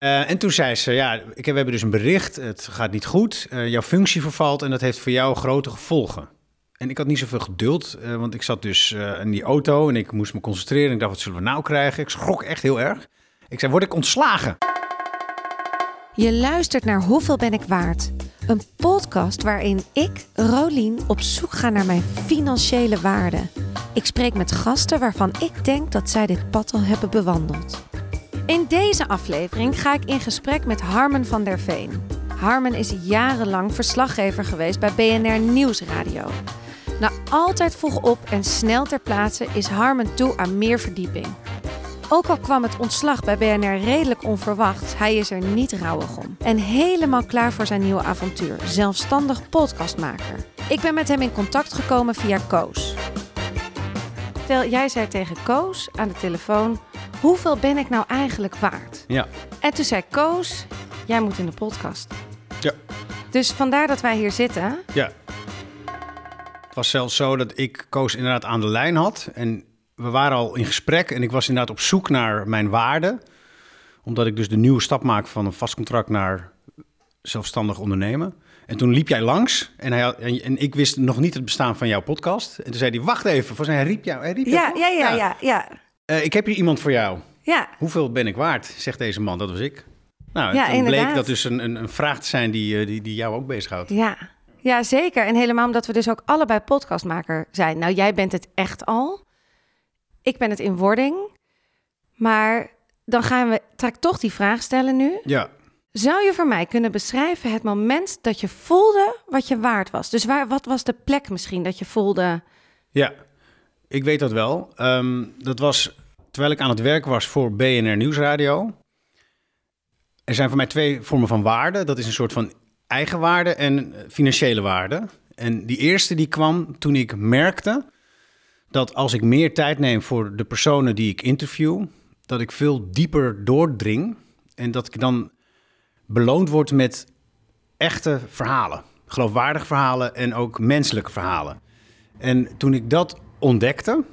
Eh, en toen zei ze, ja, ik, we hebben dus een bericht, het gaat niet goed, eh, jouw functie vervalt en dat heeft voor jou grote gevolgen. En ik had niet zoveel geduld, eh, want ik zat dus in die auto en ik moest me concentreren. Ik dacht, wat zullen we nou krijgen? Ik schrok echt heel erg. Ik zei, word ik ontslagen? Je luistert naar Hoeveel ben ik waard? Een podcast waarin ik, Rolien, op zoek ga naar mijn financiële waarde. Ik spreek met gasten waarvan ik denk dat zij dit pad al hebben bewandeld. In deze aflevering ga ik in gesprek met Harmen van der Veen. Harmen is jarenlang verslaggever geweest bij BNR Nieuwsradio. Na altijd vroeg op en snel ter plaatse is Harmen toe aan meer verdieping. Ook al kwam het ontslag bij BNR redelijk onverwacht, hij is er niet rouwig om. En helemaal klaar voor zijn nieuwe avontuur, zelfstandig podcastmaker. Ik ben met hem in contact gekomen via Koos. Tel, jij zei tegen Koos aan de telefoon, hoeveel ben ik nou eigenlijk waard? Ja. En toen zei Koos, jij moet in de podcast. Ja. Dus vandaar dat wij hier zitten. Ja. Het was zelfs zo dat ik Koos inderdaad aan de lijn had. En we waren al in gesprek en ik was inderdaad op zoek naar mijn waarde. Omdat ik dus de nieuwe stap maak van een vast contract naar zelfstandig ondernemen. En toen liep jij langs en, hij had, en, en ik wist nog niet het bestaan van jouw podcast. En toen zei hij, wacht even, volgens mij hij riep jou. Hij riep jou Ja, ja, ja, ja, ja. Eh, ik heb hier iemand voor jou. Ja, Hoeveel ben ik waard, zegt deze man. Dat was ik. Nou, Ja, en toen bleek dat dus een, een, een vraag te zijn die, eh, die, die jou ook bezighoudt. ja. Ja, zeker. En helemaal omdat we dus ook allebei podcastmaker zijn. Nou, jij bent het echt al. Ik ben het in wording. Maar dan gaan we, ik toch die vraag stellen nu. Ja, Zou je voor mij kunnen beschrijven het moment dat je voelde wat je waard was? Dus waar, wat was de plek misschien dat je voelde... Ja, ik weet dat wel. Ehm, dat was terwijl ik aan het werk was voor BNR Nieuwsradio. Er zijn voor mij twee vormen van waarde. Dat is een soort van eigenwaarde en eh, financiële waarde. En die eerste die kwam toen ik merkte dat als ik meer tijd neem voor de personen die ik interview, dat ik veel dieper doordring en dat ik dan beloond word met echte verhalen. Geloofwaardige verhalen en ook menselijke verhalen. En toen ik dat ontdekte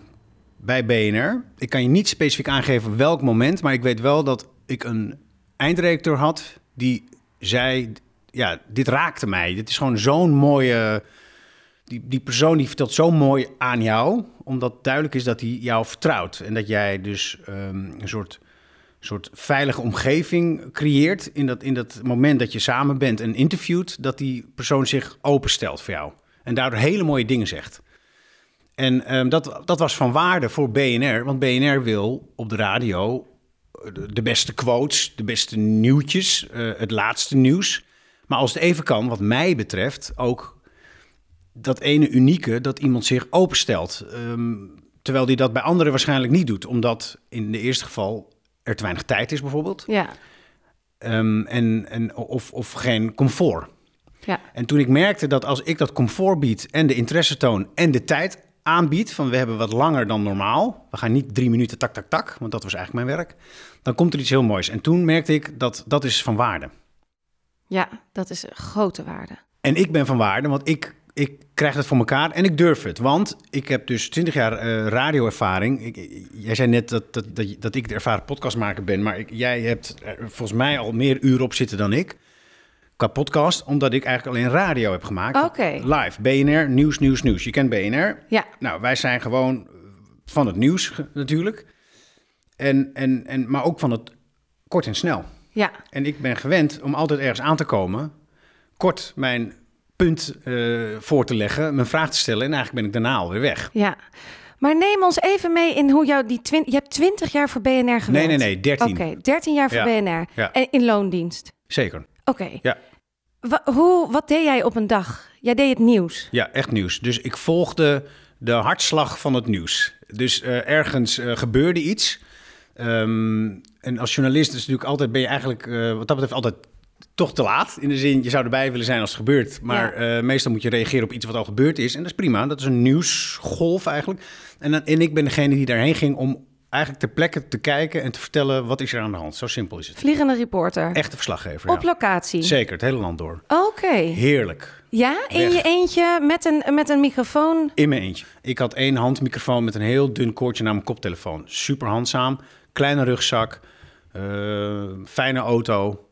bij BNR, ik kan je niet specifiek aangeven welk moment, maar ik weet wel dat ik een eindredacteur had die zei: Ja, dit raakte mij. Dit is gewoon zo'n mooie. Die, die persoon die vertelt zo mooi aan jou, omdat duidelijk is dat hij jou vertrouwt. En dat jij dus ehm, een soort, soort veilige omgeving creëert in dat, in dat moment dat je samen bent en interviewt, dat die persoon zich openstelt voor jou. En daardoor hele mooie dingen zegt. En ehm, dat, dat was van waarde voor BNR, want BNR wil op de radio de, de beste quotes, de beste nieuwtjes, eh, het laatste nieuws. Maar als het even kan, wat mij betreft, ook dat ene unieke dat iemand zich openstelt. Ehm, terwijl die dat bij anderen waarschijnlijk niet doet, omdat in de eerste geval er te weinig tijd is bijvoorbeeld. Ja, Ehm, en, en, of, of geen comfort. ja, En toen ik merkte dat als ik dat comfort bied en de interesse toon en de tijd aanbied, van we hebben wat langer dan normaal, we gaan niet drie minuten tak, tak, tak, want dat was eigenlijk mijn werk, dan komt er iets heel moois. En toen merkte ik dat dat is van waarde. ja, dat is een grote waarde. En ik ben van waarde, want ik, ik krijg het voor elkaar en ik durf het. Want ik heb dus 20 jaar eh, radioervaring. Ik, jij zei net dat, dat, dat, dat ik de ervaren podcastmaker ben, maar ik, jij hebt er volgens mij al meer uren op zitten dan ik. Qua podcast, omdat ik eigenlijk alleen radio heb gemaakt. Live, BNR, nieuws, nieuws, nieuws. Je kent BNR. Ja, Nou, wij zijn gewoon van het nieuws natuurlijk. En, en, en, maar ook van het kort en snel. ja, En ik ben gewend om altijd ergens aan te komen, kort mijn punt eh, voor te leggen, mijn vraag te stellen en eigenlijk ben ik daarna alweer weg. ja. Maar neem ons even mee in hoe jou die twintig... Je hebt 20 jaar voor BNR gewerkt. Nee, nee, nee, 13. Oké, 13 jaar voor Ja, BNR. ja. En in loondienst. Zeker. Oké. Ja. Wa- hoe, wat deed jij op een dag? Jij deed het nieuws. Ja, echt nieuws. Dus ik volgde de hartslag van het nieuws. Dus eh, ergens eh, gebeurde iets. Ehm, en als journalist is natuurlijk altijd, ben je eigenlijk eh, wat dat betreft altijd toch te laat. In de zin, je zou erbij willen zijn als het gebeurt. Maar meestal moet je reageren op iets wat al gebeurd is. En dat is prima. Dat is een nieuwsgolf eigenlijk. En, dan- en ik ben degene die daarheen ging om eigenlijk ter plekke te kijken en te vertellen wat is er aan de hand. Zo simpel is het. Vliegende reporter. Echte verslaggever. Op ja. locatie. Zeker, het hele land door. Oké. Heerlijk. Ja, in Weg. je eentje met een, met een microfoon. In mijn eentje. Ik had één handmicrofoon met een heel dun koordje naar mijn koptelefoon. Super handzaam. Kleine rugzak. eh, fijne auto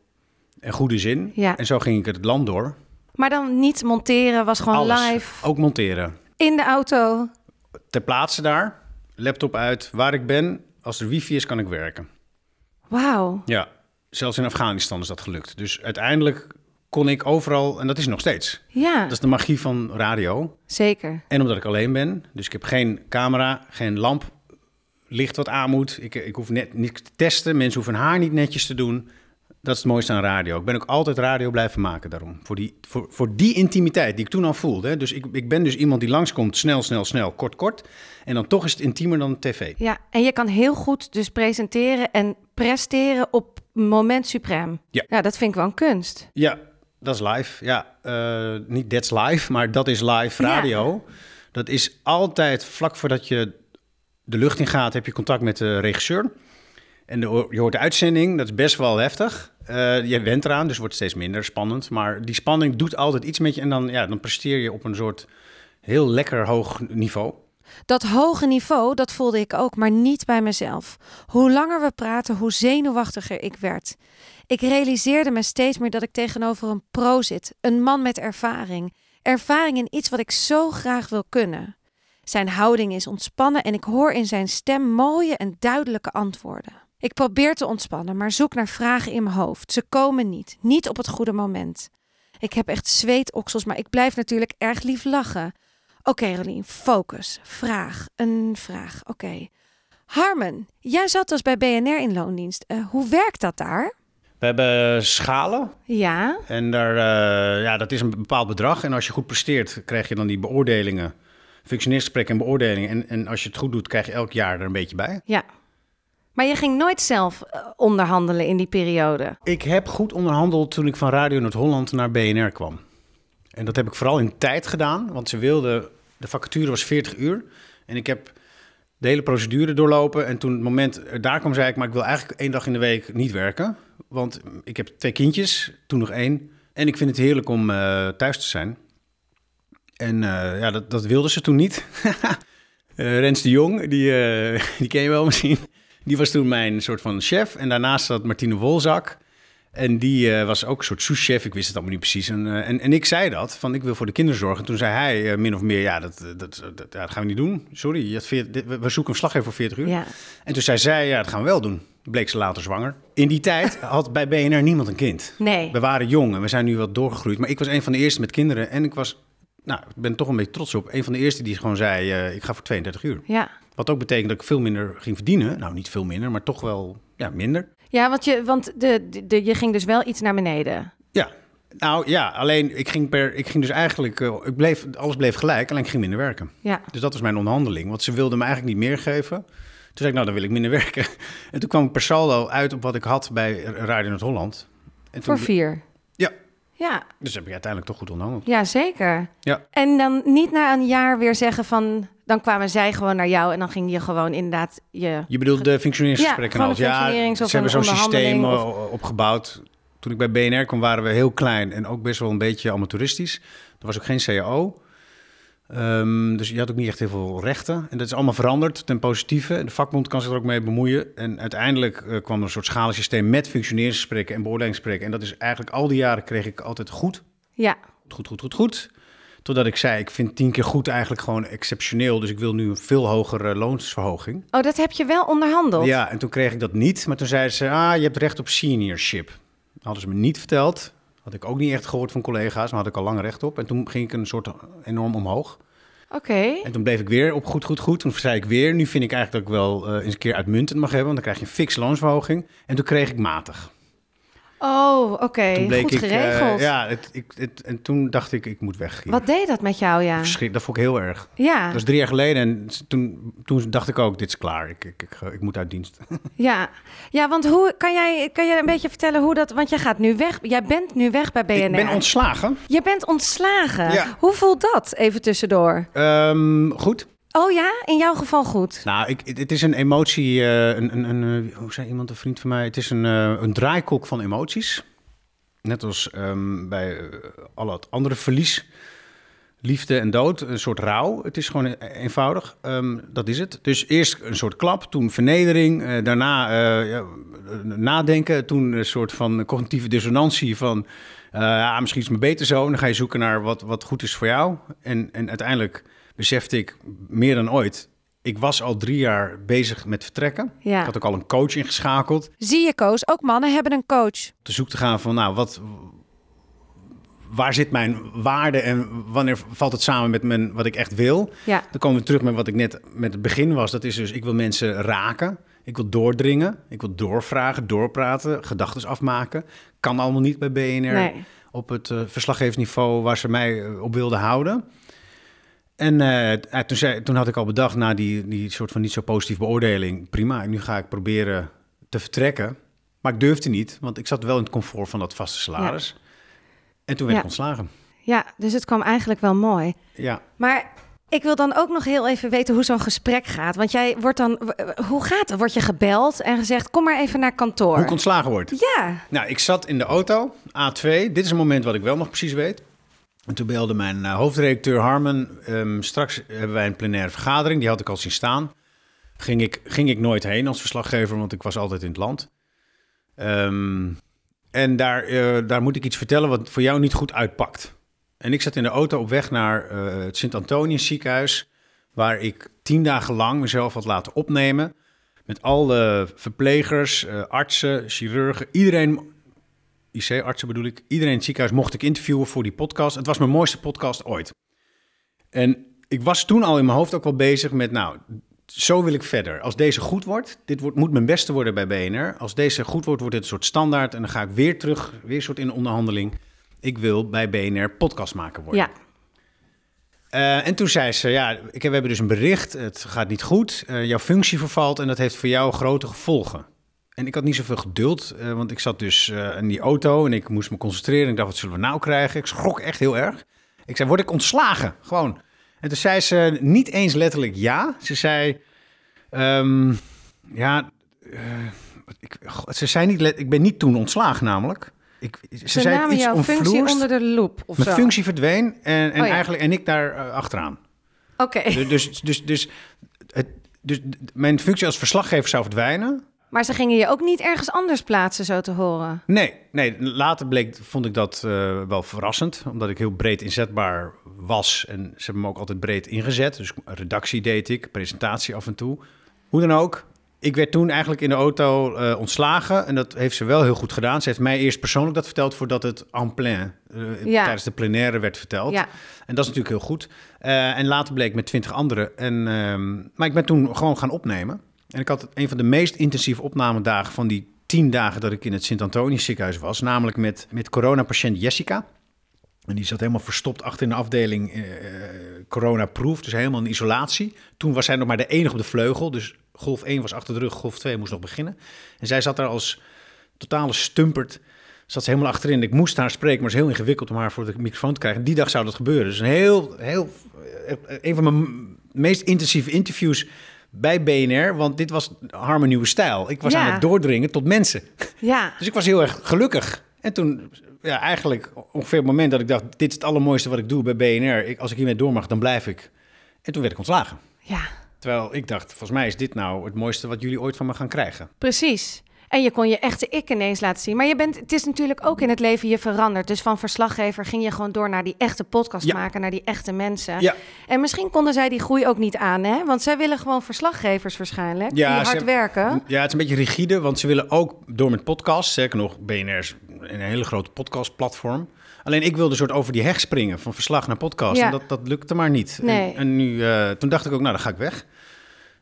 en goede zin. Ja. En zo ging ik het land door. Maar dan niet monteren, was gewoon Alles. live Ook monteren. in de auto. Ter plaatse daar, laptop uit, waar ik ben. Als er wifi is, kan ik werken. Wauw. Ja, zelfs in Afghanistan is dat gelukt. Dus uiteindelijk kon ik overal, en dat is nog steeds. Ja, Dat is de magie van radio. zeker. En omdat ik alleen ben, dus ik heb geen camera, geen lamp, licht wat aan moet. Ik, ik hoef net niks te testen, mensen hoeven haar niet netjes te doen. Dat is het mooiste aan radio. Ik ben ook altijd radio blijven maken daarom. Voor die, voor, voor die intimiteit die ik toen al voelde. hè. Dus ik, ik ben dus iemand die langskomt, snel, snel, snel, kort, kort. En dan toch is het intiemer dan tv. Ja, en je kan heel goed dus presenteren en presteren op moment suprem. Ja. dat vind ik wel een kunst. Ja, dat is live. Ja, eh, niet that's live, maar dat is live Ja. radio. Dat is altijd vlak voordat je de lucht in gaat, heb je contact met de regisseur. En de, je hoort de uitzending, dat is best wel heftig. Eh, je went eraan, dus het wordt steeds minder spannend. Maar die spanning doet altijd iets met je. En dan, ja, dan presteer je op een soort heel lekker hoog niveau. Dat hoge niveau, dat voelde ik ook, maar niet bij mezelf. Hoe langer we praten, hoe zenuwachtiger ik werd. Ik realiseerde me steeds meer dat ik tegenover een pro zit, een man met ervaring. Ervaring in iets wat ik zo graag wil kunnen. Zijn houding is ontspannen en ik hoor in zijn stem mooie en duidelijke antwoorden. Ik probeer te ontspannen, maar zoek naar vragen in mijn hoofd. Ze komen niet, niet op het goede moment. Ik heb echt zweetoksels, maar ik blijf natuurlijk erg lief lachen. Oké, Rolien, focus. Vraag. Een vraag. Oké. Harmen, jij zat dus bij BNR in loondienst. Eh, hoe werkt dat daar? We hebben schalen Ja. en daar, eh, ja, dat is een bepaald bedrag. En als je goed presteert, krijg je dan die beoordelingen, functioneersgesprekken en beoordelingen. En, en als je het goed doet, krijg je elk jaar er een beetje bij. Ja. Maar je ging nooit zelf eh, onderhandelen in die periode. Ik heb goed onderhandeld toen ik van Radio Noord-Holland naar BNR kwam. En dat heb ik vooral in tijd gedaan, want ze wilden... De vacature was 40 uur en ik heb de hele procedure doorlopen. En toen het moment er daar kwam, zei ik... maar ik wil eigenlijk één dag in de week niet werken. Want ik heb twee kindjes, toen nog één. En ik vind het heerlijk om eh, thuis te zijn. En eh, ja, dat, dat wilden ze toen niet. Eh, Rens de Jong, die, eh, die ken je wel misschien. Die was toen mijn soort van chef. En daarnaast zat Martine Wolzak. En die eh, was ook een soort souschef. Ik wist het allemaal niet precies. En, eh, en, en ik zei dat, van ik wil voor de kinderen zorgen. Toen zei hij eh, min of meer, ja dat, dat, dat, dat gaan we niet doen. Sorry, je had we zoeken een slaggever voor 40 uur. Ja. En toen zei zij, ja dat gaan we wel doen. Bleek ze later zwanger. In die tijd had bij BNR niemand een kind. Nee. We waren jong en we zijn nu wat doorgegroeid. Maar ik was een van de eerste met kinderen. En ik was, nou, ik ben toch een beetje trots op. Een van de eerste die gewoon zei, ik ga voor 32 uur. Ja. Wat ook betekent dat ik veel minder ging verdienen. Nou, niet veel minder, maar toch wel ja, minder. Ja, want, je, want de, de, de- je ging dus wel iets naar beneden. Ja, nou ja, alleen ik ging, per, ik ging dus eigenlijk, eh, ik bleef, alles bleef gelijk, alleen ik ging minder werken. Ja. Dus dat was mijn onderhandeling, want ze wilden me eigenlijk niet meer geven. Toen zei ik, nou dan wil ik minder werken. En toen kwam ik per saldo uit op wat ik had bij Radio Noord-Holland. En toen, Voor vier. Ja, dus heb ik uiteindelijk toch goed onderhandeld. Ja, zeker. Ja. En dan niet na een jaar weer zeggen van... Dan kwamen zij gewoon naar jou en dan ging je gewoon inderdaad je... Je bedoelt de functioneringsgesprekken Ja, Ja, ze hebben zo'n systeem eh, opgebouwd. Toen ik bij BNR kwam waren we heel klein en ook best wel een beetje amateuristisch. Er was ook geen CAO. Ehm, dus je had ook niet echt heel veel rechten. En dat is allemaal veranderd ten positieve. De vakbond kan zich er ook mee bemoeien. En uiteindelijk eh, kwam er een soort schalensysteem met functioneringsgesprekken en beoordelingsgesprekken. En dat is eigenlijk al die jaren kreeg ik altijd goed. Ja, Goed, goed, goed, goed. Totdat ik zei, ik vind tien keer goed eigenlijk gewoon exceptioneel. Dus ik wil nu een veel hogere loonsverhoging. oh, dat heb je wel onderhandeld. Ja, en toen kreeg ik dat niet. Maar toen zeiden ze, ah, je hebt recht op seniorship. Dat hadden ze me niet verteld. Had ik ook niet echt gehoord van collega's, maar had ik al lang recht op. En toen ging ik een soort enorm omhoog. Oké. En toen bleef ik weer op goed, goed, goed. Toen zei ik weer, nu vind ik eigenlijk dat ik wel eh, eens een keer uitmuntend mag hebben. Want dan krijg je een fix loonsverhoging. En toen kreeg ik matig. Oh, oké. Goed ik, eh, geregeld. ja, het, ik, het, en toen dacht ik, ik moet weg. hier. Wat deed dat met jou, ja? Dat vond ik heel erg. Ja, Dat was drie jaar geleden en toen, toen dacht ik ook, dit is klaar. Ik, ik, ik, ik moet uit dienst. ja. Ja, want hoe kan jij, kan jij een beetje vertellen hoe dat... Want jij gaat nu weg. Jij bent nu weg bij BNR. Ik ben ontslagen. Je bent ontslagen. Ja. Hoe voelt dat? Even tussendoor. Ehm, goed. Oh ja, in jouw geval goed. Nou, ik, het is een emotie, eh, een, een, een, eh, hoe zei iemand, een vriend van mij? Het is een, eh, een draaikolk van emoties. Net als ehm, bij al het andere verlies liefde en dood, een soort rouw. Het is gewoon e- eenvoudig, Ehm, dat is het. Dus eerst een soort klap, toen vernedering, daarna nadenken, toen een soort van cognitieve dissonantie van, ja, misschien is het me beter zo. Dan ga je zoeken naar wat, wat goed is voor jou. En, en uiteindelijk besefte ik meer dan ooit, ik was al drie jaar bezig met vertrekken. Ja. Ik had ook al een coach ingeschakeld Zie je, Koos, ook mannen hebben een coach. te zoek te gaan van, nou, wat, waar zit mijn waarde en wanneer valt het samen met mijn, wat ik echt wil? Ja. Dan komen we terug met wat ik net met het begin was. Dat is dus, ik wil mensen raken. Ik wil doordringen. Ik wil doorvragen, doorpraten, gedachten afmaken. Kan allemaal niet bij BNR Nee. op het eh, verslaggeversniveau waar ze mij eh, op wilden houden. En eh, toen, zei, toen had ik al bedacht, na die, die soort van niet zo positieve beoordeling, prima, nu ga ik proberen te vertrekken. Maar ik durfde niet, want ik zat wel in het comfort van dat vaste salaris. En toen werd Ja. ik ontslagen. Ja, dus het kwam eigenlijk wel mooi. Ja, Maar ik wil dan ook nog heel even weten hoe zo'n gesprek gaat. Want jij wordt dan, hoe gaat het? Word je gebeld en gezegd, kom maar even naar kantoor? hoe ik ontslagen word. Ja, Nou, ik zat in de auto, A2. Dit is een moment wat ik wel nog precies weet. En toen belde mijn eh, hoofdredacteur Harmen. ehm, straks hebben wij een plenaire vergadering, die had ik al zien staan. Ging ik, ging ik nooit heen als verslaggever, want ik was altijd in het land. Ehm, en daar, eh, daar moet ik iets vertellen wat voor jou niet goed uitpakt. En ik zat in de auto op weg naar eh, het Sint-Antonius ziekenhuis, waar ik tien dagen lang mezelf had laten opnemen. Met alle verplegers, artsen, chirurgen, iedereen IC-artsen bedoel ik. Iedereen in het ziekenhuis mocht ik interviewen voor die podcast. Het was mijn mooiste podcast ooit. En ik was toen al in mijn hoofd ook wel bezig met, nou, zo wil ik verder. Als deze goed wordt, dit wordt, moet mijn beste worden bij BNR. Als deze goed wordt, wordt dit een soort standaard. En dan ga ik weer terug, weer een soort in onderhandeling. Ik wil bij BNR podcast maken worden. ja. Eh, en toen zei ze, ja, ik heb, we hebben dus een bericht, het gaat niet goed, eh, jouw functie vervalt en dat heeft voor jou grote gevolgen. En ik had niet zoveel geduld, eh, want ik zat dus eh, in die auto en ik moest me concentreren. Ik dacht, wat zullen we nou krijgen? Ik schrok echt heel erg. Ik zei, word ik ontslagen? Gewoon. En toen zei ze niet eens letterlijk ja. Ze zei, ehm, ja, eh, ik, ze zei niet, ik ben niet toen ontslagen namelijk. Ik, ze, Ze zei iets jouw functie onder de loep of Mijn zo. functie verdween en, en Oh ja. eigenlijk en ik daar achteraan. Oké, Dus, dus, dus, dus, het, dus mijn functie als verslaggever zou verdwijnen. Maar ze gingen je ook niet ergens anders plaatsen, zo te horen. Nee, nee, later bleek, vond ik dat eh, wel verrassend, omdat ik heel breed inzetbaar was. En ze hebben me ook altijd breed ingezet. Dus redactie deed ik, presentatie af en toe. Hoe dan ook, ik werd toen eigenlijk in de auto eh, ontslagen. En dat heeft ze wel heel goed gedaan. Ze heeft mij eerst persoonlijk dat verteld voordat het en plein, eh, Ja. tijdens de plenaire werd verteld. Ja. En dat is natuurlijk heel goed. En later bleek met twintig anderen. En, ehm, maar ik ben toen gewoon gaan opnemen. En ik had een van de meest intensieve opnamedagen van die tien dagen dat ik in het Sint-Antonius ziekenhuis was. Namelijk met, met coronapatiënt Jessica. En die zat helemaal verstopt achter in de afdeling eh, corona-proof, dus helemaal in isolatie. Toen was zij nog maar de enige op de vleugel, dus golf 1 was achter de rug, golf 2 moest nog beginnen. En zij zat daar als totale stumperd, zat ze helemaal achterin. Ik moest haar spreken, maar het is heel ingewikkeld om haar voor de microfoon te krijgen. Die dag zou dat gebeuren. Dus een heel, heel, eh, een van mijn meest intensieve interviews bij BNR, want dit was haar mijn nieuwe stijl. Ik was Ja. aan het doordringen tot mensen. Ja, Dus ik was heel erg gelukkig. En toen, ja, eigenlijk ongeveer het moment dat ik dacht... dit is het allermooiste wat ik doe bij BNR. Ik, als ik hiermee door mag, dan blijf ik. En toen werd ik ontslagen. ja, Terwijl ik dacht, volgens mij is dit nou het mooiste wat jullie ooit van me gaan krijgen. precies. En je kon je echte ik ineens laten zien. Maar je bent, het is natuurlijk ook in het leven je veranderd. Dus van verslaggever ging je gewoon door naar die echte podcast Ja. maken, naar die echte mensen. Ja. En misschien konden zij die groei ook niet aan, hè? Want zij willen gewoon verslaggevers waarschijnlijk, die hard werken. Ja, het is een beetje rigide, want ze willen ook door met podcasts. Zeker nog, BNR is een hele grote podcastplatform. Alleen ik wilde soort over die heg springen, van verslag naar podcast. Ja. En dat, dat lukte maar niet. Nee. En, en nu, eh, toen dacht ik ook, nou, dan ga ik weg.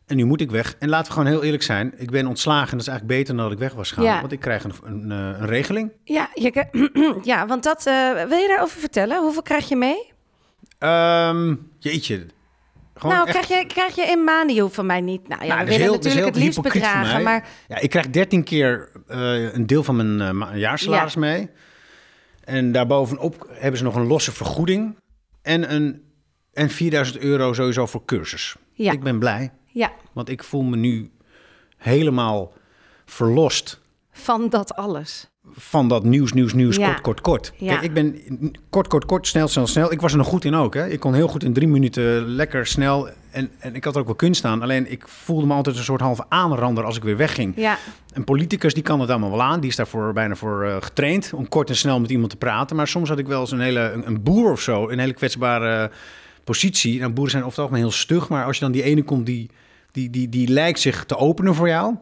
En nu moet ik weg. En laten we gewoon heel eerlijk zijn. Ik ben ontslagen. Dat is eigenlijk beter dan dat ik weg was gaan. Ja. Want ik krijg een, een, eh, een regeling. Ja, je, ja, want dat eh, wil je daarover vertellen? Hoeveel krijg je mee? Ehm, jeetje. Gewoon nou, echt- krijg je, krijg je in maanden, je van mij niet. Nou ja, Nou, we willen heel- natuurlijk het liefst bedragen, maar Ja, ik krijg 13 keer eh, een deel van mijn ma- jaarsalaris Ja. mee. En daarbovenop hebben ze nog een losse vergoeding. En, een, en 4000 euro sowieso voor cursus. Ja. Ik ben blij, ja, want ik voel me nu helemaal verlost. van dat alles. van dat nieuws, nieuws, nieuws, Ja. kort, kort, kort. Ja. Kijk, ik ben kort, kort, kort, snel, snel, snel. Ik was er nog goed in ook. Hè. Ik kon heel goed in drie minuten lekker snel. En, en ik had er ook wel kunst aan. Alleen ik voelde me altijd een soort halve aanrander als ik weer wegging. Ja, Een politicus die kan het allemaal wel aan. Die is daarvoor bijna voor eh, getraind om kort en snel met iemand te praten. Maar soms had ik wel eens een hele een, een boer of zo, een hele kwetsbare positie. Nou, boeren zijn over het algemeen heel stug, maar als je dan die ene komt die, die, die, die lijkt zich te openen voor jou,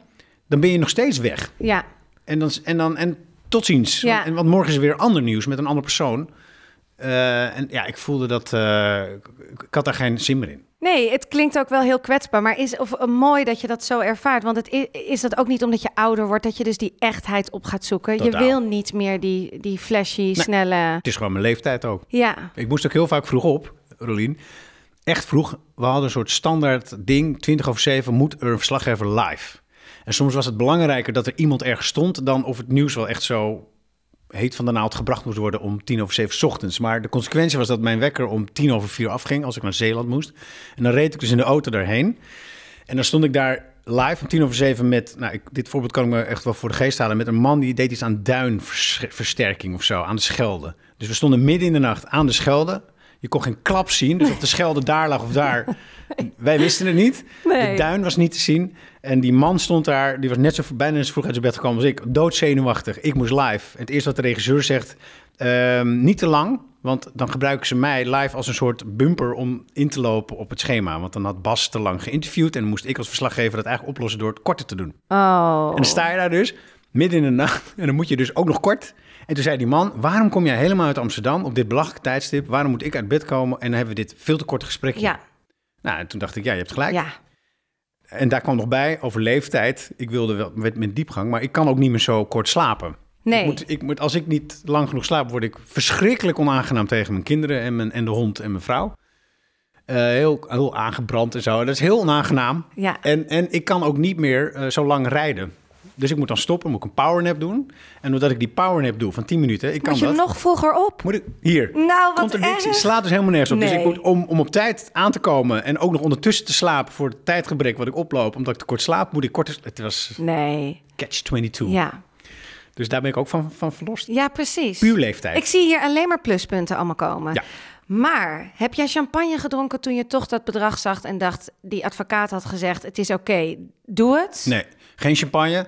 dan ben je nog steeds weg. ja. En dan en dan en tot ziens. Ja. Want, en, want morgen is er weer ander nieuws met een andere persoon. Eh, en ja, ik voelde dat eh, ik, had daar geen zin meer in. Nee, het klinkt ook wel heel kwetsbaar, maar is of, eh, mooi dat je dat zo ervaart. Want het is, is dat ook niet omdat je ouder wordt dat je dus die echtheid op gaat zoeken. Je wil niet meer die, die flashy, snelle. Het is gewoon mijn leeftijd ook. Ja, Ik moest ook heel vaak vroeg op, Rolien. Echt vroeg. We hadden een soort standaard ding. 20 over 7 moet er een verslaggever live. En soms was het belangrijker dat er iemand ergens stond... dan of het nieuws wel echt zo heet van de naald gebracht moest worden om tien over zeven ochtends. Maar de consequentie was dat mijn wekker om tien over vier afging als ik naar Zeeland moest. En dan reed ik dus in de auto daarheen. En dan stond ik daar live om tien over zeven met... Nou, ik, dit voorbeeld kan ik me echt wel voor de geest halen. Met een man die deed iets aan duinversterking of zo, aan de Schelde. Dus we stonden midden in de nacht aan de Schelde. Je kon geen klap zien, dus of de Schelde daar lag of daar. Wij wisten het niet. Nee. De duin was niet te zien. En die man stond daar, die was net zo bijna zo vroeg uit zijn bed gekomen als ik. Doodzenuwachtig. Ik moest live. En het eerste wat de regisseur zegt, ehm, niet te lang. Want dan gebruiken ze mij live als een soort bumper om in te lopen op het schema. Want dan had Bas te lang geïnterviewd. En dan moest ik als verslaggever dat eigenlijk oplossen door het korter te doen. oh. En dan sta je daar dus, midden in de nacht. En dan moet je dus ook nog kort. En toen zei die man, waarom kom jij helemaal uit Amsterdam op dit belachelijke tijdstip? Waarom moet ik uit bed komen? En dan hebben we dit veel te korte gesprekje. Ja, Nou, en toen dacht ik, ja, je hebt gelijk. ja, En daar kwam nog bij, over leeftijd. Ik wilde wel met, met diepgang, maar ik kan ook niet meer zo kort slapen. nee. Ik moet, ik moet, als ik niet lang genoeg slaap, word ik verschrikkelijk onaangenaam tegen mijn kinderen en, mijn, en de hond en mijn vrouw. Eh, heel, heel aangebrand en zo. Dat is heel onaangenaam. Ja. En, en ik kan ook niet meer eh, zo lang rijden. Dus ik moet dan stoppen, moet ik een powernap doen. En doordat ik die powernap doe van 10 minuten, ik kan Moet je dat. nog vroeger op? Moet ik hier? Nou, wat erg. slaat dus helemaal nergens op. Dus Nee. ik moet om, om op tijd aan te komen en ook nog ondertussen te slapen voor het tijdgebrek wat ik oploop, omdat ik te kort slaap, moet ik kort. Het was Nee. catch 22. Ja. Dus daar ben ik ook van, van verlost. ja, precies. Puur leeftijd. Ik zie hier alleen maar pluspunten allemaal komen. Ja. Maar heb jij champagne gedronken toen je toch dat bedrag zag en dacht, die advocaat had gezegd, het is oké, doe het? Nee, geen champagne.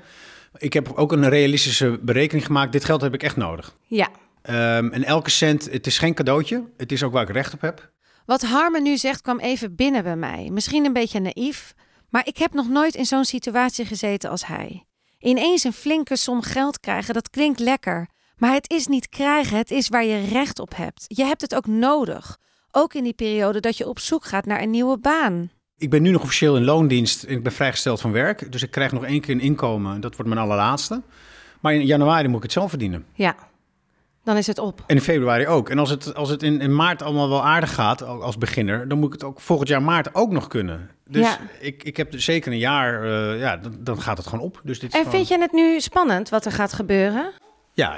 Ik heb ook een realistische berekening gemaakt. Dit geld heb ik echt nodig. Ja. Ehm, en elke cent, het is geen cadeautje. Het is ook waar ik recht op heb. Wat Harmen nu zegt kwam even binnen bij mij. Misschien een beetje naïef, maar ik heb nog nooit in zo'n situatie gezeten als hij. Ineens een flinke som geld krijgen, dat klinkt lekker. Maar het is niet krijgen, het is waar je recht op hebt. Je hebt het ook nodig. Ook in die periode dat je op zoek gaat naar een nieuwe baan. Ik ben nu nog officieel in loondienst en ik ben vrijgesteld van werk. Dus ik krijg nog één keer een inkomen. Dat wordt mijn allerlaatste. Maar in januari moet ik het zelf verdienen. Ja, dan is het op. En in februari ook. En als het, als het in, in maart allemaal wel aardig gaat al- als beginner, dan moet ik het ook volgend jaar maart ook nog kunnen. Dus Ja. ik, ik heb zeker een jaar, eh, ja, dan, dan gaat het gewoon op. Dus dit En gewoon- vind je het nu spannend wat er gaat gebeuren? Ja,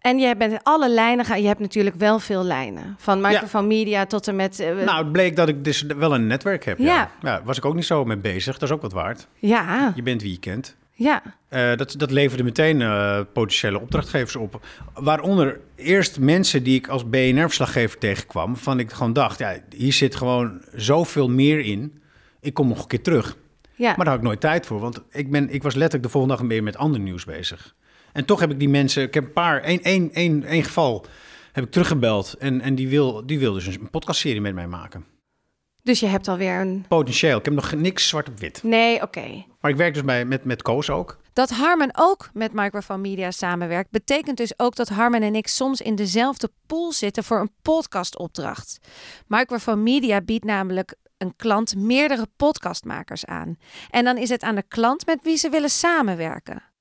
En je bent alle lijnen gaan. Je hebt natuurlijk wel veel lijnen. Van microphone media tot en met. eh, nou, het bleek dat ik dus wel een netwerk heb. Ja. Ja. ja. was ik ook niet zo mee bezig. Dat is ook wat waard. ja, Je bent wie je kent. ja, Eh, dat, dat leverde meteen eh, potentiële opdrachtgevers op. Waaronder eerst mensen die ik als BNR-verslaggever tegenkwam. Van ik gewoon dacht, ja, hier zit gewoon zoveel meer in. Ik kom nog een keer terug. ja. Maar daar had ik nooit tijd voor. Want ik, ben, ik was letterlijk de volgende dag weer met ander nieuws bezig. En toch heb ik die mensen... Ik heb een paar... één, één, één, één geval heb ik teruggebeld. En, en die, wil, die wil dus een podcastserie met mij maken. Dus je hebt alweer een. Potentieel. Ik heb nog niks zwart op wit. Nee, oké. Maar ik werk dus bij, met, met Koos ook. Dat Harmen ook met Microphone Media samenwerkt, betekent dus ook dat Harmen en ik soms in dezelfde pool zitten voor een podcastopdracht. Microphone Media biedt namelijk een klant meerdere podcastmakers aan. En dan is het aan de klant met wie ze willen samenwerken.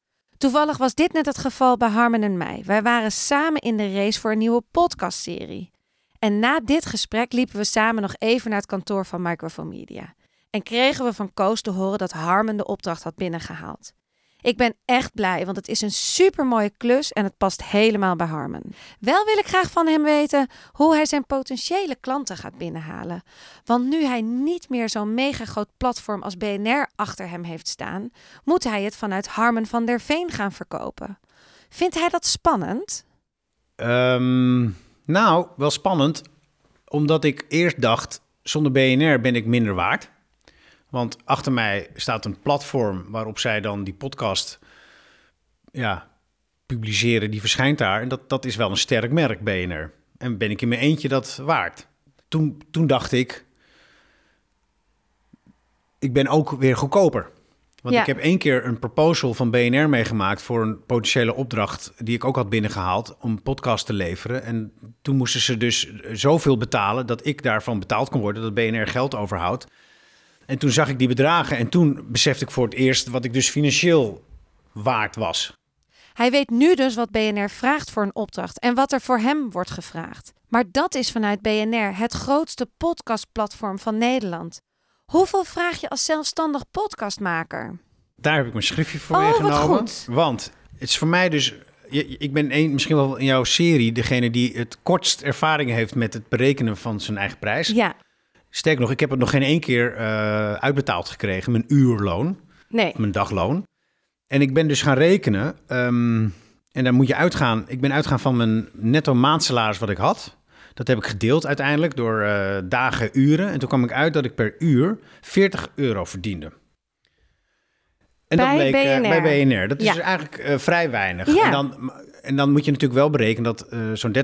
Toevallig was dit net het geval bij Harmen en mij. Wij waren samen in de race voor een nieuwe podcastserie. En na dit gesprek liepen we samen nog even naar het kantoor van Microphone Media. En kregen we van Koos te horen dat Harmen de opdracht had binnengehaald. Ik ben echt blij, want het is een supermooie klus en het past helemaal bij Harmen. Wel wil ik graag van hem weten hoe hij zijn potentiële klanten gaat binnenhalen. Want nu hij niet meer zo'n mega groot platform als BNR achter hem heeft staan, moet hij het vanuit Harmen van der Veen gaan verkopen. Vindt hij dat spannend? Ehm, nou, wel spannend, omdat ik eerst dacht, zonder BNR ben ik minder waard. Want achter mij staat een platform waarop zij dan die podcast ja, publiceren, die verschijnt daar. En dat, dat is wel een sterk merk, BNR. En ben ik in mijn eentje dat waard? Toen, toen dacht ik, ik ben ook weer goedkoper. Want Ja. ik heb één keer een proposal van BNR meegemaakt voor een potentiële opdracht die ik ook had binnengehaald om een podcast te leveren. En toen moesten ze dus zoveel betalen dat ik daarvan betaald kon worden, dat BNR geld overhoudt. En toen zag ik die bedragen en toen besefte ik voor het eerst wat ik dus financieel waard was. Hij weet nu dus wat BNR vraagt voor een opdracht en wat er voor hem wordt gevraagd. Maar dat is vanuit BNR het grootste podcastplatform van Nederland. Hoeveel vraag je als zelfstandig podcastmaker? Daar heb ik mijn schriftje voor Oh, wat meegenomen. goed. Want het is voor mij dus. Ik ben een, misschien wel in jouw serie degene die het kortst ervaring heeft met het berekenen van zijn eigen prijs. Ja, Sterker nog, ik heb het nog geen één keer eh, uitbetaald gekregen, mijn uurloon, nee. mijn dagloon. En ik ben dus gaan rekenen. ehm, en dan moet je uitgaan. Ik ben uitgaan van mijn netto maandsalaris wat ik had. Dat heb ik gedeeld uiteindelijk door eh, dagen, uren. En toen kwam ik uit dat ik per uur 40 euro verdiende. En Bij dat bleek eh, BNR. bij BNR. Dat is dus eigenlijk vrij weinig. Ja. En, dan, en dan moet je natuurlijk wel berekenen dat zo'n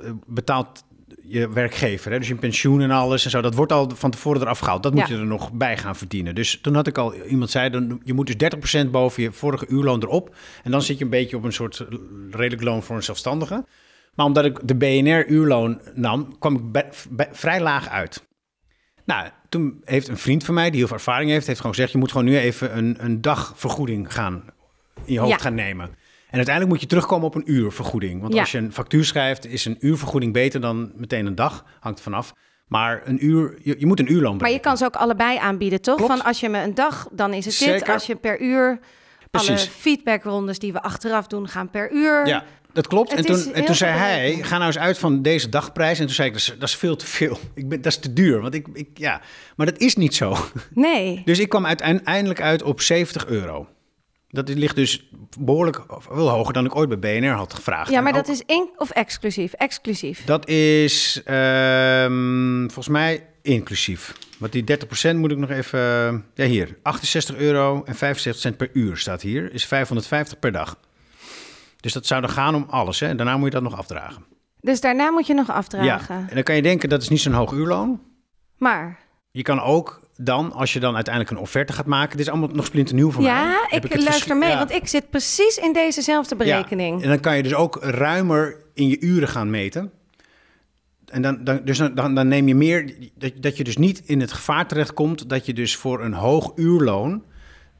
30% betaalt je werkgever. Hè? Dus je pensioen en alles en zo. Dat wordt al van tevoren eraf gehaald. Dat moet Ja. je er nog bij gaan verdienen. Dus toen had ik al, iemand zei, dan, je moet dus 30% boven je vorige uurloon erop. En dan zit je een beetje op een soort redelijk loon voor een zelfstandige. Maar omdat ik de BNR-uurloon nam, kwam ik bij- bij- vrij laag uit. Nou, toen heeft een vriend van mij, die heel veel ervaring heeft, heeft gewoon gezegd: je moet gewoon nu even een, een dagvergoeding gaan in je hoofd Ja. gaan nemen. En uiteindelijk moet je terugkomen op een uurvergoeding. Want Ja. als je een factuur schrijft, is een uurvergoeding beter dan meteen een dag. Hangt vanaf. Maar een uur, je, je moet een uurloon Maar je kan ze ook allebei aanbieden, toch? Klopt. Van als je me een dag, dan is het dit. Als je per uur, alle Precies. feedbackrondes die we achteraf doen, gaan per uur. Ja, dat klopt. Het En toen, en toen zei hij, ga nou eens uit van deze dagprijs. En toen zei ik, dat is, dat is veel te veel. Ik ben, dat is te duur. Want ik, ik, ja. Maar dat is niet zo. Nee. Dus ik kwam uiteindelijk uit op 70 euro. Dat ligt dus behoorlijk wel hoger dan ik ooit bij BNR had gevraagd. Ja, maar dat is in of exclusief? Exclusief. Dat is ehm, volgens mij inclusief. Want die 30% moet ik nog even... Ja, hier. 68 euro en 75 cent per uur staat hier. Is 550 per dag. Dus dat zou dan gaan om alles. Hè? En daarna moet je dat nog afdragen. Dus daarna moet je nog Ja. afdragen. En dan kan je denken, dat is niet zo'n hoog uurloon. Maar Je kan ook dan, als je dan uiteindelijk een offerte gaat maken... Dit is allemaal nog splinternieuw voor mij. ja, ik luister mee, ja. want ik zit precies in dezezelfde berekening. Ja, en dan kan je dus ook ruimer in je uren gaan meten. En dan, dan, dus dan, dan, neem je meer, dat, dat je dus niet in het gevaar terechtkomt dat je dus voor een hoog uurloon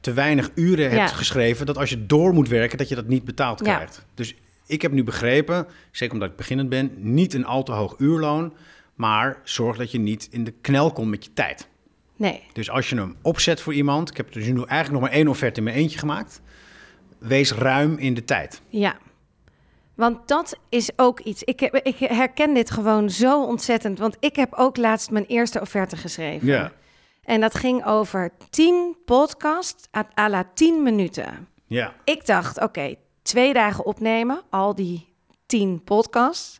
te weinig uren hebt Ja. geschreven, dat als je door moet werken, dat je dat niet betaald Ja. krijgt. Dus ik heb nu begrepen, zeker omdat ik beginnend ben, niet een al te hoog uurloon, maar zorg dat je niet in de knel komt met je tijd. Nee. Dus als je hem opzet voor iemand, ik heb dus nu eigenlijk nog maar één offerte in mijn eentje gemaakt, wees ruim in de tijd. Ja. Want dat is ook iets. Ik, heb, ik herken dit gewoon zo ontzettend. Want ik heb ook laatst mijn eerste offerte geschreven. Ja. En dat ging over 10 podcasts à, à la 10 minuten. Ja. Ik dacht, oké, twee dagen opnemen, al die 10 podcasts.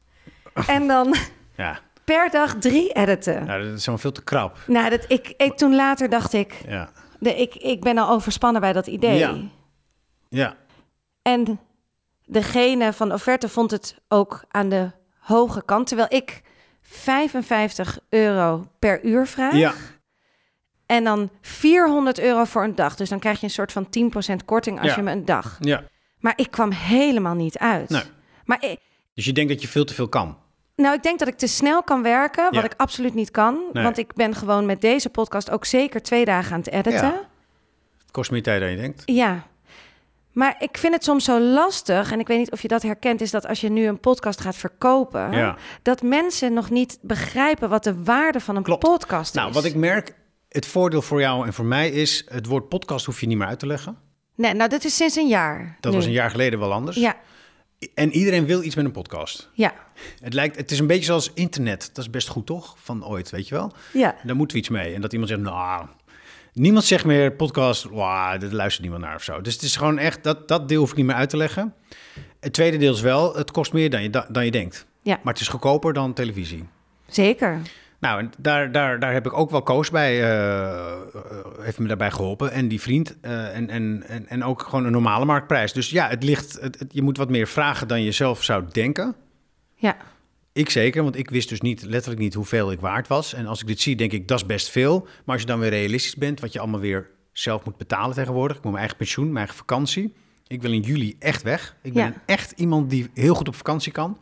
En dan Ja, per dag drie editen. nou, dat is gewoon veel te krap. Nou, dat, ik, ik, toen later dacht ik, Ja, de, ik, ik ben al overspannen bij dat idee. Ja. ja, En degene van de offerte vond het ook aan de hoge kant. Terwijl ik 55 euro per uur vraag. ja. En dan 400 euro voor een dag. Dus dan krijg je een soort van 10% korting als Ja. je me een dag. ja. Maar ik kwam helemaal niet uit. Nee. Maar ik, Dus je denkt dat je veel te veel kan. Nou, ik denk dat ik te snel kan werken, wat Ja. ik absoluut niet kan. Nee. Want ik ben gewoon met deze podcast ook zeker twee dagen aan het editen. Ja. Het kost meer tijd dan je denkt. Ja. Maar ik vind het soms zo lastig, en ik weet niet of je dat herkent, is dat als je nu een podcast gaat verkopen, Ja. dat mensen nog niet begrijpen wat de waarde van een Klopt. podcast Nou, is. wat ik merk, het voordeel voor jou en voor mij is, het woord podcast hoef je niet meer uit te leggen. Nee, nou, dit is sinds een jaar. Dat nu. was een jaar geleden wel anders. Ja, En iedereen wil iets met een podcast. ja, Het, lijkt, het is een beetje zoals internet. Dat is best goed, toch? Van ooit, weet je wel? ja. Daar moeten we iets mee. En dat iemand zegt, nou... Niemand zegt meer podcast, wow, daar luistert niemand naar of zo. Dus het is gewoon echt, dat, dat deel hoef ik niet meer uit te leggen. Het tweede deel is wel, het kost meer dan je, da- dan je denkt. Ja. Maar het is goedkoper dan televisie. Zeker. Nou, en daar, daar, daar heb ik ook wel Koos bij, eh, eh, heeft me daarbij geholpen. En die vriend. eh, en, en, en, en ook gewoon een normale marktprijs. Dus ja, het ligt, het, het- je moet wat meer vragen dan je zelf zou denken. Ja. Ik zeker, want ik wist dus niet, letterlijk niet hoeveel ik waard was. En als ik dit zie, denk ik, dat is best veel. Maar als je dan weer realistisch bent, wat je allemaal weer zelf moet betalen tegenwoordig. Ik moet mijn eigen pensioen, mijn eigen vakantie. Ik wil in juli echt weg. Ik ben Ja. echt iemand die heel goed op vakantie kan.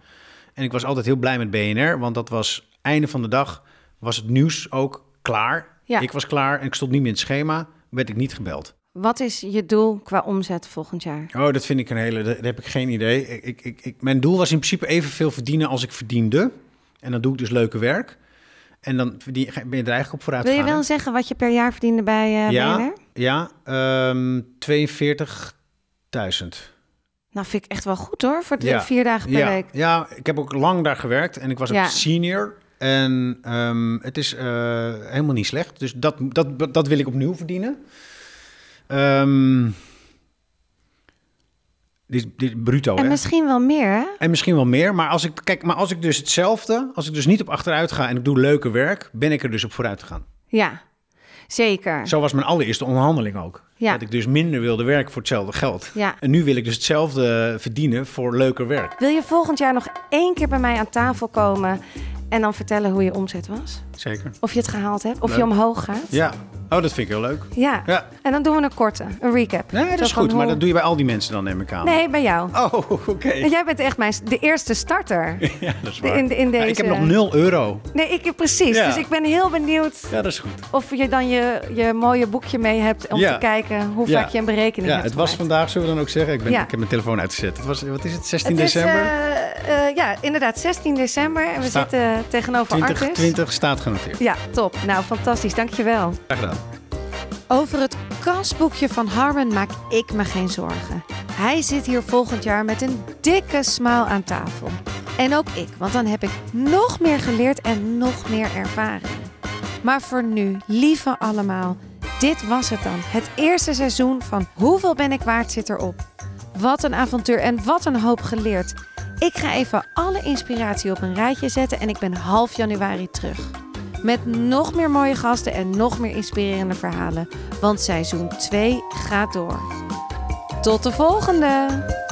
En ik was altijd heel blij met BNR, want dat was einde van de dag, was het nieuws ook klaar. Ja. Ik was klaar en ik stond niet meer in het schema, werd ik niet gebeld. Wat is je doel qua omzet volgend jaar? Oh, dat vind ik een hele. Daar heb ik geen idee. Ik, ik, ik, mijn doel was in principe evenveel verdienen als ik verdiende. En dan doe ik dus leuke werk. En dan ben je er eigenlijk op vooruit Wil je wel hè? zeggen wat je per jaar verdiende bij eh Ja. BNR? Ja, ehm 42.000. Nou, vind ik echt wel goed hoor, voor de Ja. vier dagen per Ja, week. ja, ik heb ook lang daar gewerkt en ik was ook senior. En ehm, het is eh, helemaal niet slecht. Dus dat, dat, dat wil ik opnieuw verdienen. Ehm dit, dit bruto, En hè? misschien wel meer, hè? En misschien wel meer. Maar als ik, kijk, maar als ik dus hetzelfde, als ik dus niet op achteruit ga en ik doe leuke werk, ben ik er dus op vooruit gegaan. Ja, zeker. Zo was mijn allereerste onderhandeling ook. Ja. Dat ik dus minder wilde werken voor hetzelfde geld. Ja. En nu wil ik dus hetzelfde verdienen voor leuker werk. Wil je volgend jaar nog één keer bij mij aan tafel komen en dan vertellen hoe je omzet was? Zeker. Of je het gehaald hebt? Of Leuk. je omhoog gaat? Ja. Oh, dat vind ik heel leuk. Ja. Ja. En dan doen we een korte, een recap. Nee, dat Zo is goed. Maar dat doe je bij al die mensen dan, neem ik aan. Nee, bij jou. Oh, oké. En jij bent echt mijn, de eerste starter. Ja, dat is waar. in, in deze... Ja, ik heb nog 0 euro. Nee, ik precies. Ja. Dus ik ben heel benieuwd Ja, dat is goed. of je dan je, je mooie boekje mee hebt om te kijken hoe Ja. vaak je een berekening Ja, hebt het was vandaag, zullen we dan ook zeggen? Ik, ben, Ja. ik heb mijn telefoon uitgezet. Het was, wat is het, 16 Het is, december? eh, eh, ja, inderdaad, 16 december. En we Sta- zitten tegenover Artis. 2020 staat genoteerd. Ja, top. Nou, fantastisch. Dankjewel. Graag gedaan. Over het kasboekje van Harmon maak ik me geen zorgen. Hij zit hier volgend jaar met een dikke smile aan tafel. En ook ik, want dan heb ik nog meer geleerd en nog meer ervaring. Maar voor nu, lieve allemaal, dit was het dan. Het eerste seizoen van Hoeveel ben ik waard zit erop. Wat een avontuur en wat een hoop geleerd. Ik ga even alle inspiratie op een rijtje zetten en ik ben half januari terug. Met nog meer mooie gasten en nog meer inspirerende verhalen. Want seizoen 2 gaat door. Tot de volgende!